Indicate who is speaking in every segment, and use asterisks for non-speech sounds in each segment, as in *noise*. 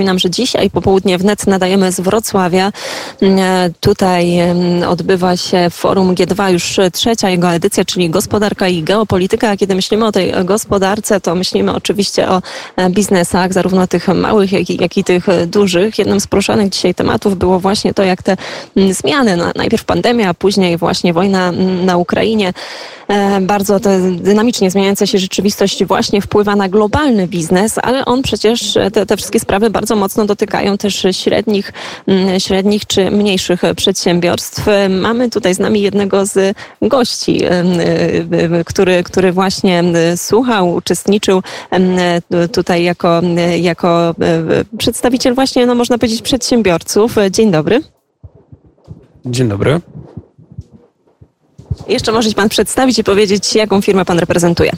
Speaker 1: Przypominam, że dzisiaj popołudnie wnet nadajemy z Wrocławia. Mm, tutaj mm, odbywa się forum G2, już trzecia jego edycja, czyli gospodarka i geopolityka. A kiedy myślimy o tej gospodarce, to myślimy oczywiście o e, biznesach, zarówno tych małych, jak i, jak i tych dużych. Jednym z poruszanych dzisiaj tematów było właśnie to, jak te mm, zmiany, najpierw pandemia, a później właśnie wojna na Ukrainie, e, bardzo dynamicznie zmieniająca się rzeczywistość właśnie wpływa na globalny biznes, ale on przecież te, te wszystkie sprawy bardzo mocno dotykają też średnich, mm, średnich czy mniejszych przedsiębiorstw. Mamy tutaj z nami jednego z gości, który, który właśnie słuchał, uczestniczył tutaj jako, jako przedstawiciel właśnie, no można powiedzieć, przedsiębiorców. Dzień dobry.
Speaker 2: Dzień dobry.
Speaker 1: Jeszcze może się Pan przedstawić i powiedzieć, jaką firmę Pan reprezentuje.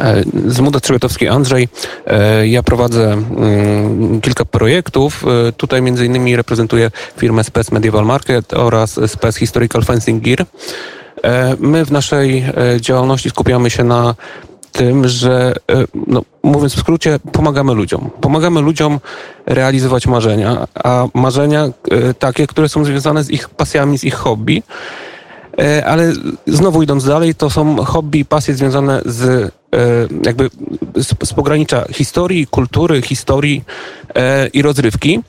Speaker 2: E, Zmuda Trzygetowski Andrzej. E, ja prowadzę mm, kilka projektów. E, tutaj między innymi reprezentuję firmę Spec Medieval Market oraz Spec Historical Fencing Gear. My w naszej działalności skupiamy się na tym, że no, mówiąc w skrócie, pomagamy ludziom. Pomagamy ludziom realizować marzenia, a marzenia takie, które są związane z ich pasjami, z ich hobby. Ale znowu idąc dalej, to są hobby i pasje związane z jakby z, z pogranicza historii, kultury, historii e, i rozrywki.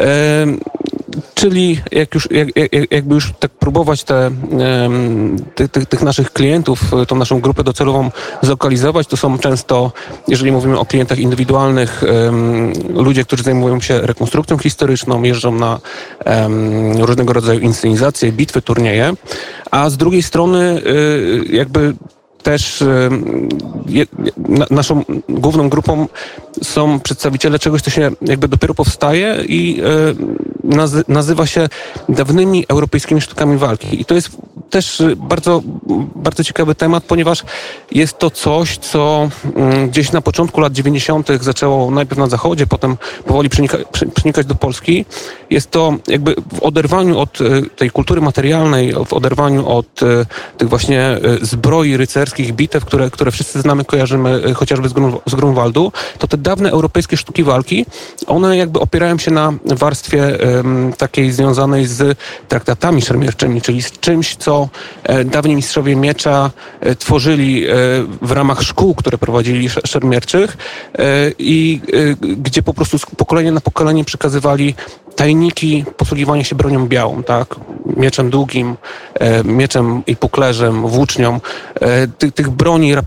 Speaker 2: E, czyli jak już, jak, jakby już tak próbować te, tych, tych, tych naszych klientów, tą naszą grupę docelową zlokalizować, to są często, jeżeli mówimy o klientach indywidualnych, ludzie, którzy zajmują się rekonstrukcją historyczną, jeżdżą na różnego rodzaju inscenizacje, bitwy, turnieje, a z drugiej strony jakby też naszą główną grupą są przedstawiciele czegoś, co się jakby dopiero powstaje i nazywa się dawnymi europejskimi sztukami walki. I to jest też bardzo, bardzo ciekawy temat, ponieważ jest to coś, co mm, gdzieś na początku lat 90. zaczęło najpierw na zachodzie, potem powoli przenika, przenikać do Polski. Jest to jakby w oderwaniu od tej kultury materialnej, w oderwaniu od tych właśnie zbroi rycerskich, bitew, które, które wszyscy znamy, kojarzymy e, chociażby z, Grun, z Grunwaldu, to te dawne europejskie sztuki walki, one jakby opierają się na warstwie takiej związanej z traktatami szermierczymi, czyli z czymś, co e, dawni mistrzowie miecza e, tworzyli e, w ramach szkół, które prowadzili szermierczych e, i e, gdzie po prostu z pokolenia na pokolenie przekazywali tajniki posługiwania się bronią białą, tak? Mieczem długim, e, mieczem i puklerzem, włócznią. E, tych, tych, broni, e,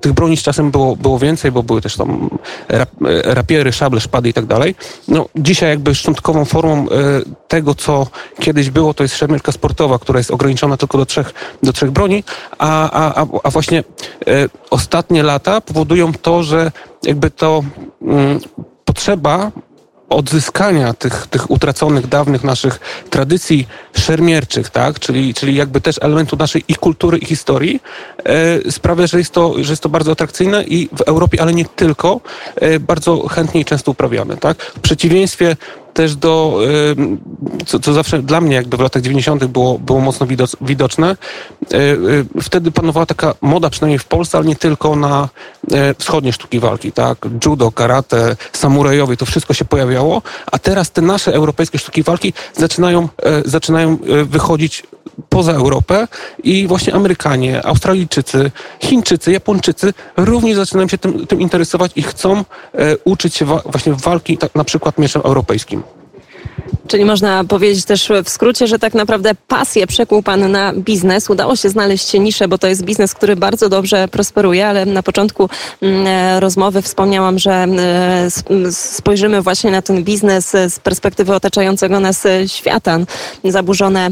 Speaker 2: tych broni z czasem było, było więcej, bo były też tam rap, rapiery, szable, szpady i tak dalej. No, dzisiaj jakby szczątkową formą tego, co kiedyś było, to jest szermierka sportowa, która jest ograniczona tylko do trzech, do trzech broni, a, a, a właśnie ostatnie lata powodują to, że jakby to mm, potrzeba odzyskania tych, tych utraconych, dawnych naszych tradycji szermierczych, tak? czyli, czyli jakby też elementu naszej i kultury, i historii, e, sprawia, że jest, to, że jest to bardzo atrakcyjne i w Europie, ale nie tylko, e, bardzo chętnie i często uprawiane. Tak? W przeciwieństwie też do, co, co zawsze dla mnie jakby w latach 90. było, było mocno widoczne, e, e, wtedy panowała taka moda, przynajmniej w Polsce, ale nie tylko na wschodnie sztuki walki, tak? Judo, karate, samurajowie, to wszystko się pojawiało, a teraz te nasze europejskie sztuki walki zaczynają, zaczynają wychodzić poza Europę i właśnie Amerykanie, Australijczycy, Chińczycy, Japończycy również zaczynają się tym, tym interesować i chcą uczyć się wa właśnie walki tak, na przykład mieczem europejskim.
Speaker 1: Czyli można powiedzieć też w skrócie, że tak naprawdę pasję przekuł Pan na biznes. Udało się znaleźć niszę, bo to jest biznes, który bardzo dobrze prosperuje, ale na początku mm, e, rozmowy wspomniałam, że e, spojrzymy właśnie na ten biznes z perspektywy otaczającego nas e, świata. Zaburzone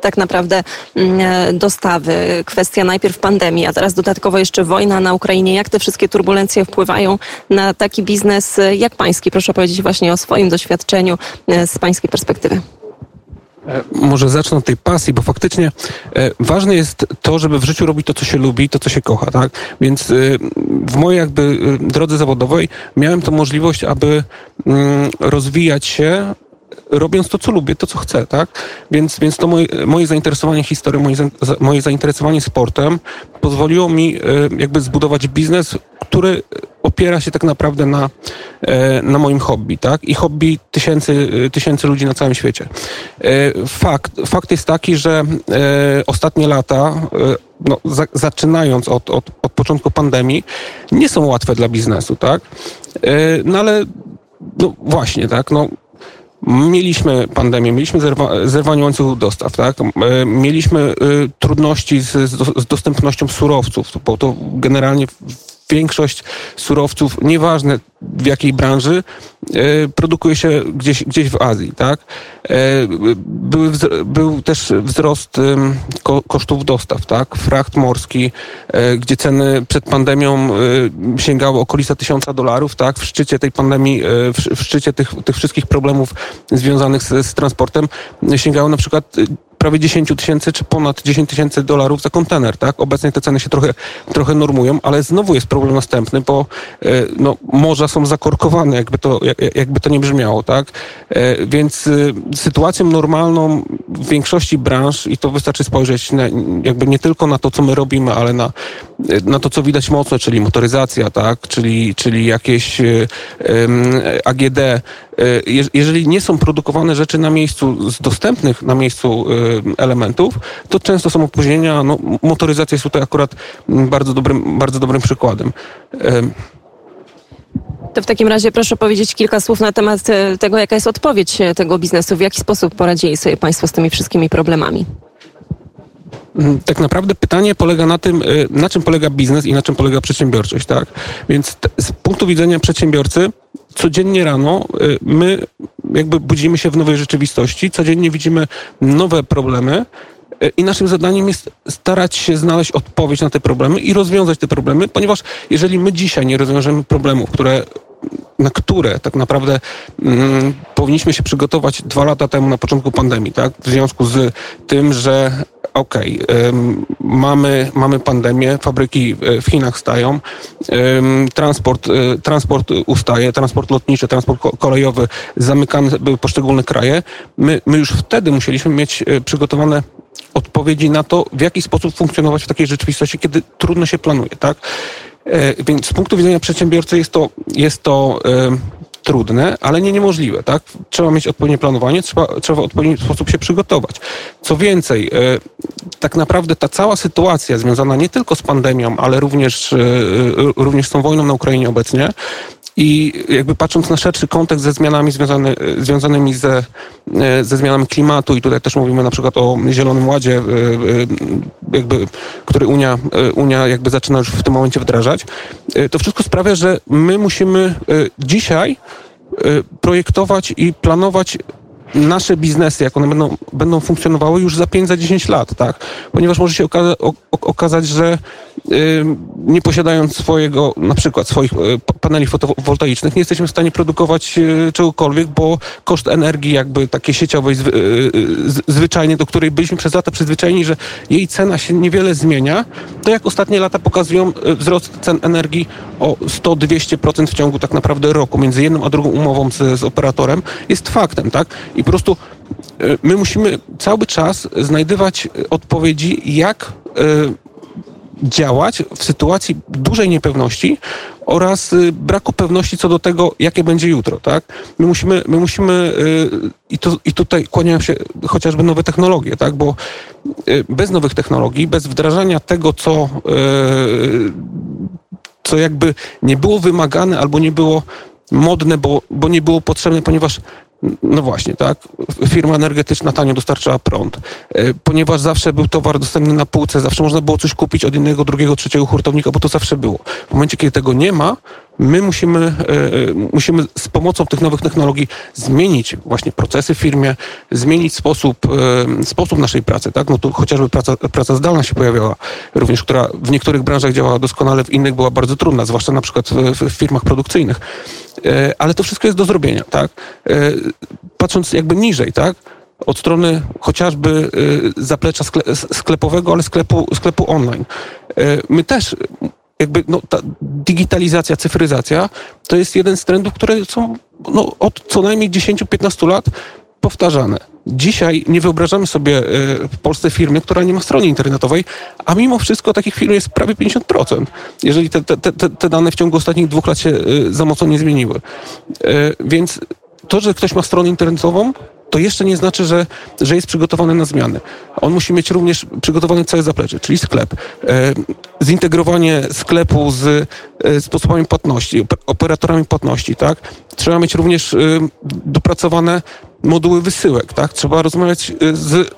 Speaker 1: tak naprawdę mm, dostawy, kwestia najpierw pandemii, a teraz dodatkowo jeszcze wojna na Ukrainie. Jak te wszystkie turbulencje wpływają na taki biznes jak pański? Proszę powiedzieć właśnie o swoim doświadczeniu e, z pańskiej perspektywy.
Speaker 2: E, może zacznę od tej pasji, bo faktycznie e, ważne jest to, żeby w życiu robić to, co się lubi, to, co się kocha, tak? Więc w mojej jakby drodze zawodowej miałem tą możliwość, aby mm, rozwijać się robiąc to, co lubię, to, co chcę, tak? Więc, więc to moje, moje zainteresowanie historią, moje, moje zainteresowanie sportem pozwoliło mi e, jakby zbudować biznes, który opiera się tak naprawdę na, e, na moim hobby, tak? I hobby tysięcy, tysięcy ludzi na całym świecie. E, fakt, fakt jest taki, że ostatnie lata, no, za, zaczynając od, od, od początku pandemii, nie są łatwe dla biznesu, tak? No ale no właśnie, tak? No, Mieliśmy pandemię, mieliśmy zerwa, zerwanie łańcuchów dostaw, tak? E, mieliśmy y, trudności z, z dostępnością surowców, bo to generalnie większość surowców, nieważne w jakiej branży, e, produkuje się gdzieś, gdzieś w Azji, tak? E, był, był też wzrost kosztów dostaw, tak? Fracht morski, e, gdzie ceny przed pandemią sięgały okolica tysiąca dolarów, tak? W szczycie tej pandemii, w szczycie tych, tych wszystkich problemów związanych z, z transportem sięgały na przykład prawie 10 tysięcy czy ponad 10 tysięcy dolarów za kontener, tak? Obecnie te ceny się trochę, trochę normują, ale znowu jest problem następny, bo e, no, morza są zakorkowane, jakby to, jakby to nie brzmiało, tak? E, więc e, sytuacją normalną w większości branż, i to wystarczy spojrzeć na, jakby nie tylko na to, co my robimy, ale na, na to, co widać mocno, czyli motoryzacja, tak? Czyli, czyli jakieś AGD, jeżeli nie są produkowane rzeczy na miejscu, z dostępnych na miejscu elementów, to często są opóźnienia. No, motoryzacja jest tutaj akurat bardzo dobrym, bardzo dobrym przykładem.
Speaker 1: To w takim razie proszę powiedzieć kilka słów na temat e, tego, jaka jest odpowiedź tego biznesu, w jaki sposób poradzili sobie Państwo z tymi wszystkimi problemami.
Speaker 2: Mm, tak naprawdę pytanie polega na tym, na czym polega biznes i na czym polega przedsiębiorczość, tak? Więc z punktu widzenia przedsiębiorcy, codziennie rano my jakby budzimy się w nowej rzeczywistości, codziennie widzimy nowe problemy, e, i naszym zadaniem jest starać się znaleźć odpowiedź na te problemy i rozwiązać te problemy, ponieważ jeżeli my dzisiaj nie rozwiążemy problemów, które na które tak naprawdę mm, powinniśmy się przygotować dwa lata temu na początku pandemii, tak? W związku z tym, że okej, okay, mamy, mamy pandemię, fabryki w Chinach stają, transport, e, transport ustaje, transport lotniczy, transport kolejowy, zamykane były poszczególne kraje. My, my już wtedy musieliśmy mieć e, przygotowane odpowiedzi na to, w jaki sposób funkcjonować w takiej rzeczywistości, kiedy trudno się planuje, tak? E, więc z punktu widzenia przedsiębiorcy jest to, jest to trudne, ale nie niemożliwe, tak? Trzeba mieć odpowiednie planowanie, trzeba, trzeba w odpowiedni sposób się przygotować. Co więcej, e, tak naprawdę ta cała sytuacja związana nie tylko z pandemią, ale również, e, również z tą wojną na Ukrainie obecnie, i jakby patrząc na szerszy kontekst ze zmianami związany, związanymi ze, ze zmianami klimatu i tutaj też mówimy na przykład o Zielonym Ładzie, e, jakby, który Unia, Unia jakby zaczyna już w tym momencie wdrażać, to wszystko sprawia, że my musimy dzisiaj projektować i planować nasze biznesy, jak one będą, będą funkcjonowały już za 5, za 10 lat, tak? Ponieważ może się okaza okazać, że nie posiadając swojego, na przykład swoich e, paneli fotowoltaicznych, nie jesteśmy w stanie produkować e, czegokolwiek, bo koszt energii jakby takiej sieciowej, e, zwyczajnie, do której byliśmy przez lata przyzwyczajeni, że jej cena się niewiele zmienia, to jak ostatnie lata pokazują wzrost cen energii o 100-200% w ciągu tak naprawdę roku między jedną a drugą umową z, z operatorem jest faktem, tak? I po prostu my musimy cały czas znajdywać odpowiedzi, jak działać w sytuacji dużej niepewności oraz braku pewności co do tego, jakie będzie jutro, tak? My musimy, my musimy i, to, i tutaj kłaniają się chociażby nowe technologie, tak? Bo bez nowych technologii, bez wdrażania tego, co, co jakby nie było wymagane albo nie było modne, bo, bo nie było potrzebne, ponieważ no właśnie, tak. Firma energetyczna tanio dostarczała prąd. E, ponieważ zawsze był towar dostępny na półce, zawsze można było coś kupić od innego, drugiego, trzeciego hurtownika, bo to zawsze było. W momencie, kiedy tego nie ma, my musimy, e, e, musimy z pomocą tych nowych technologii zmienić właśnie procesy w firmie, zmienić sposób, sposób naszej pracy, tak? No tu chociażby praca, praca zdalna się pojawiała również, która w niektórych branżach działała doskonale, w innych była bardzo trudna, zwłaszcza na przykład w, w firmach produkcyjnych. Ale to wszystko jest do zrobienia, tak? Patrząc jakby niżej, tak? od strony chociażby zaplecza sklepowego, ale sklepu, sklepu online. My też jakby no, ta digitalizacja, cyfryzacja to jest jeden z trendów, które są no, od co najmniej 10-15 lat powtarzane. Dzisiaj nie wyobrażamy sobie w Polsce firmy, która nie ma strony internetowej, a mimo wszystko takich firm jest prawie 50%, jeżeli te, te, te, te dane w ciągu ostatnich dwóch lat się za mocno nie zmieniły. Więc to, że ktoś ma stronę internetową, to jeszcze nie znaczy, że, że jest przygotowany na zmiany. On musi mieć również przygotowany całe zaplecze, czyli sklep. E, zintegrowanie sklepu z e, sposobami płatności, operatorami płatności, tak? Trzeba mieć również e, dopracowane moduły wysyłek, tak? Trzeba rozmawiać z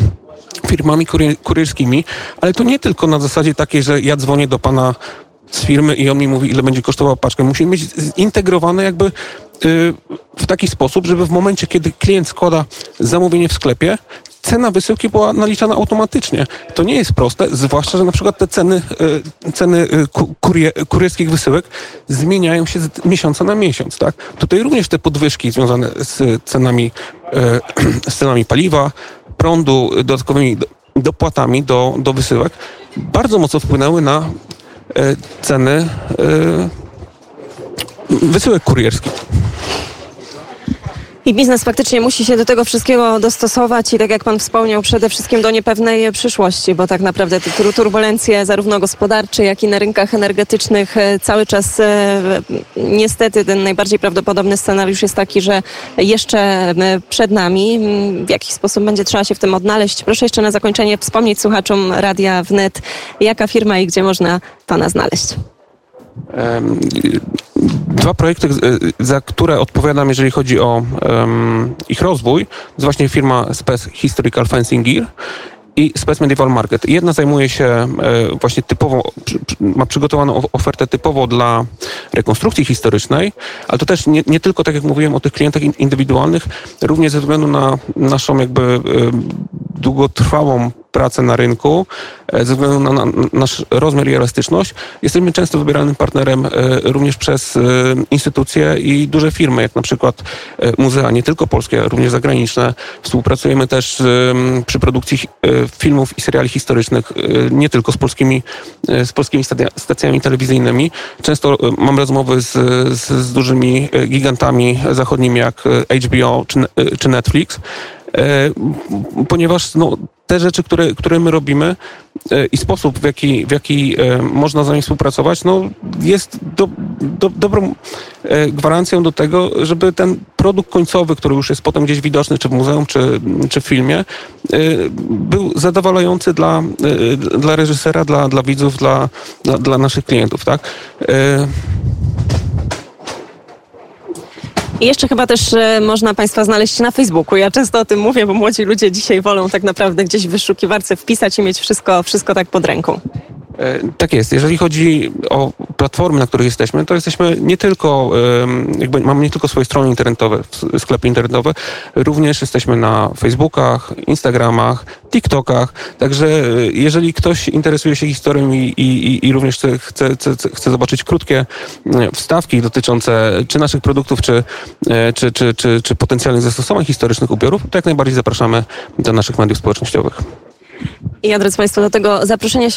Speaker 2: *clears throat* firmami kurierskimi, ale to nie tylko na zasadzie takiej, że ja dzwonię do pana z firmy i on mi mówi, ile będzie kosztowała paczka. Musimy mieć zintegrowane jakby w taki sposób, żeby w momencie, kiedy klient składa zamówienie w sklepie, cena wysyłki była naliczana automatycznie. To nie jest proste, zwłaszcza, że na przykład te ceny, y, ceny y, kurie, kurierskich wysyłek zmieniają się z miesiąca na miesiąc, tak? Tutaj również te podwyżki związane z cenami, *clears throat* z cenami paliwa, prądu, dodatkowymi dopłatami do, do wysyłek bardzo mocno wpłynęły na ceny wysyłek kurierskich.
Speaker 1: I biznes faktycznie musi się do tego wszystkiego dostosować i tak jak pan wspomniał, przede wszystkim do niepewnej przyszłości, bo tak naprawdę te turbulencje zarówno gospodarcze, jak i na rynkach energetycznych e, cały czas niestety ten najbardziej prawdopodobny scenariusz jest taki, że jeszcze przed nami. W jaki sposób będzie trzeba się w tym odnaleźć? Proszę jeszcze na zakończenie wspomnieć słuchaczom Radia Wnet, jaka firma i gdzie można pana znaleźć.
Speaker 2: Dwa projekty, za które odpowiadam, jeżeli chodzi o um, ich rozwój, to właśnie firma Spec Historical Fencing Gear i Spec Medieval Market. Jedna zajmuje się e, właśnie typowo, ma przygotowaną ofertę typowo dla rekonstrukcji historycznej, ale to też nie, nie tylko, tak jak mówiłem, o tych klientach indywidualnych, również ze względu na naszą jakby e, długotrwałą pracę na rynku, e, ze względu na, nasz rozmiar i elastyczność, jesteśmy często wybieranym partnerem e, również przez e, instytucje i duże firmy, jak na przykład muzea, nie tylko polskie, również zagraniczne. Współpracujemy też przy produkcji filmów i seriali historycznych, nie tylko z polskimi, z polskimi stacjami telewizyjnymi. Często mam rozmowy z, z, z dużymi gigantami zachodnimi, jak HBO czy, czy Netflix, ponieważ no, te rzeczy, które, które my robimy e, i sposób, w jaki, w jaki e, można z nami współpracować, no, jest do, do, dobrą e, gwarancją do tego, żeby ten produkt końcowy, który już jest potem gdzieś widoczny, czy w muzeum, czy, czy w filmie, był zadowalający dla, dla reżysera, dla, dla widzów, dla, dla, dla naszych klientów. Tak?
Speaker 1: I jeszcze chyba też e, można Państwa znaleźć na Facebooku. Ja często o tym mówię, bo młodzi ludzie dzisiaj wolą tak naprawdę gdzieś w wyszukiwarce wpisać i mieć wszystko, wszystko tak pod ręką.
Speaker 2: E, tak jest. Jeżeli chodzi o platformy, na których jesteśmy, to jesteśmy nie tylko, jakby mamy nie tylko swoje strony internetowe, sklepy internetowe, również jesteśmy na Facebookach, Instagramach, TikTokach. Także e, jeżeli ktoś interesuje się historią i, i, i również chce, chce, chce, zobaczyć krótkie e, wstawki dotyczące czy naszych produktów, czy, czy, czy, czy, czy potencjalnych zastosowań historycznych ubiorów, to jak najbardziej zapraszamy do naszych mediów społecznościowych.
Speaker 1: I ja, drodzy Państwo, do tego zaproszenia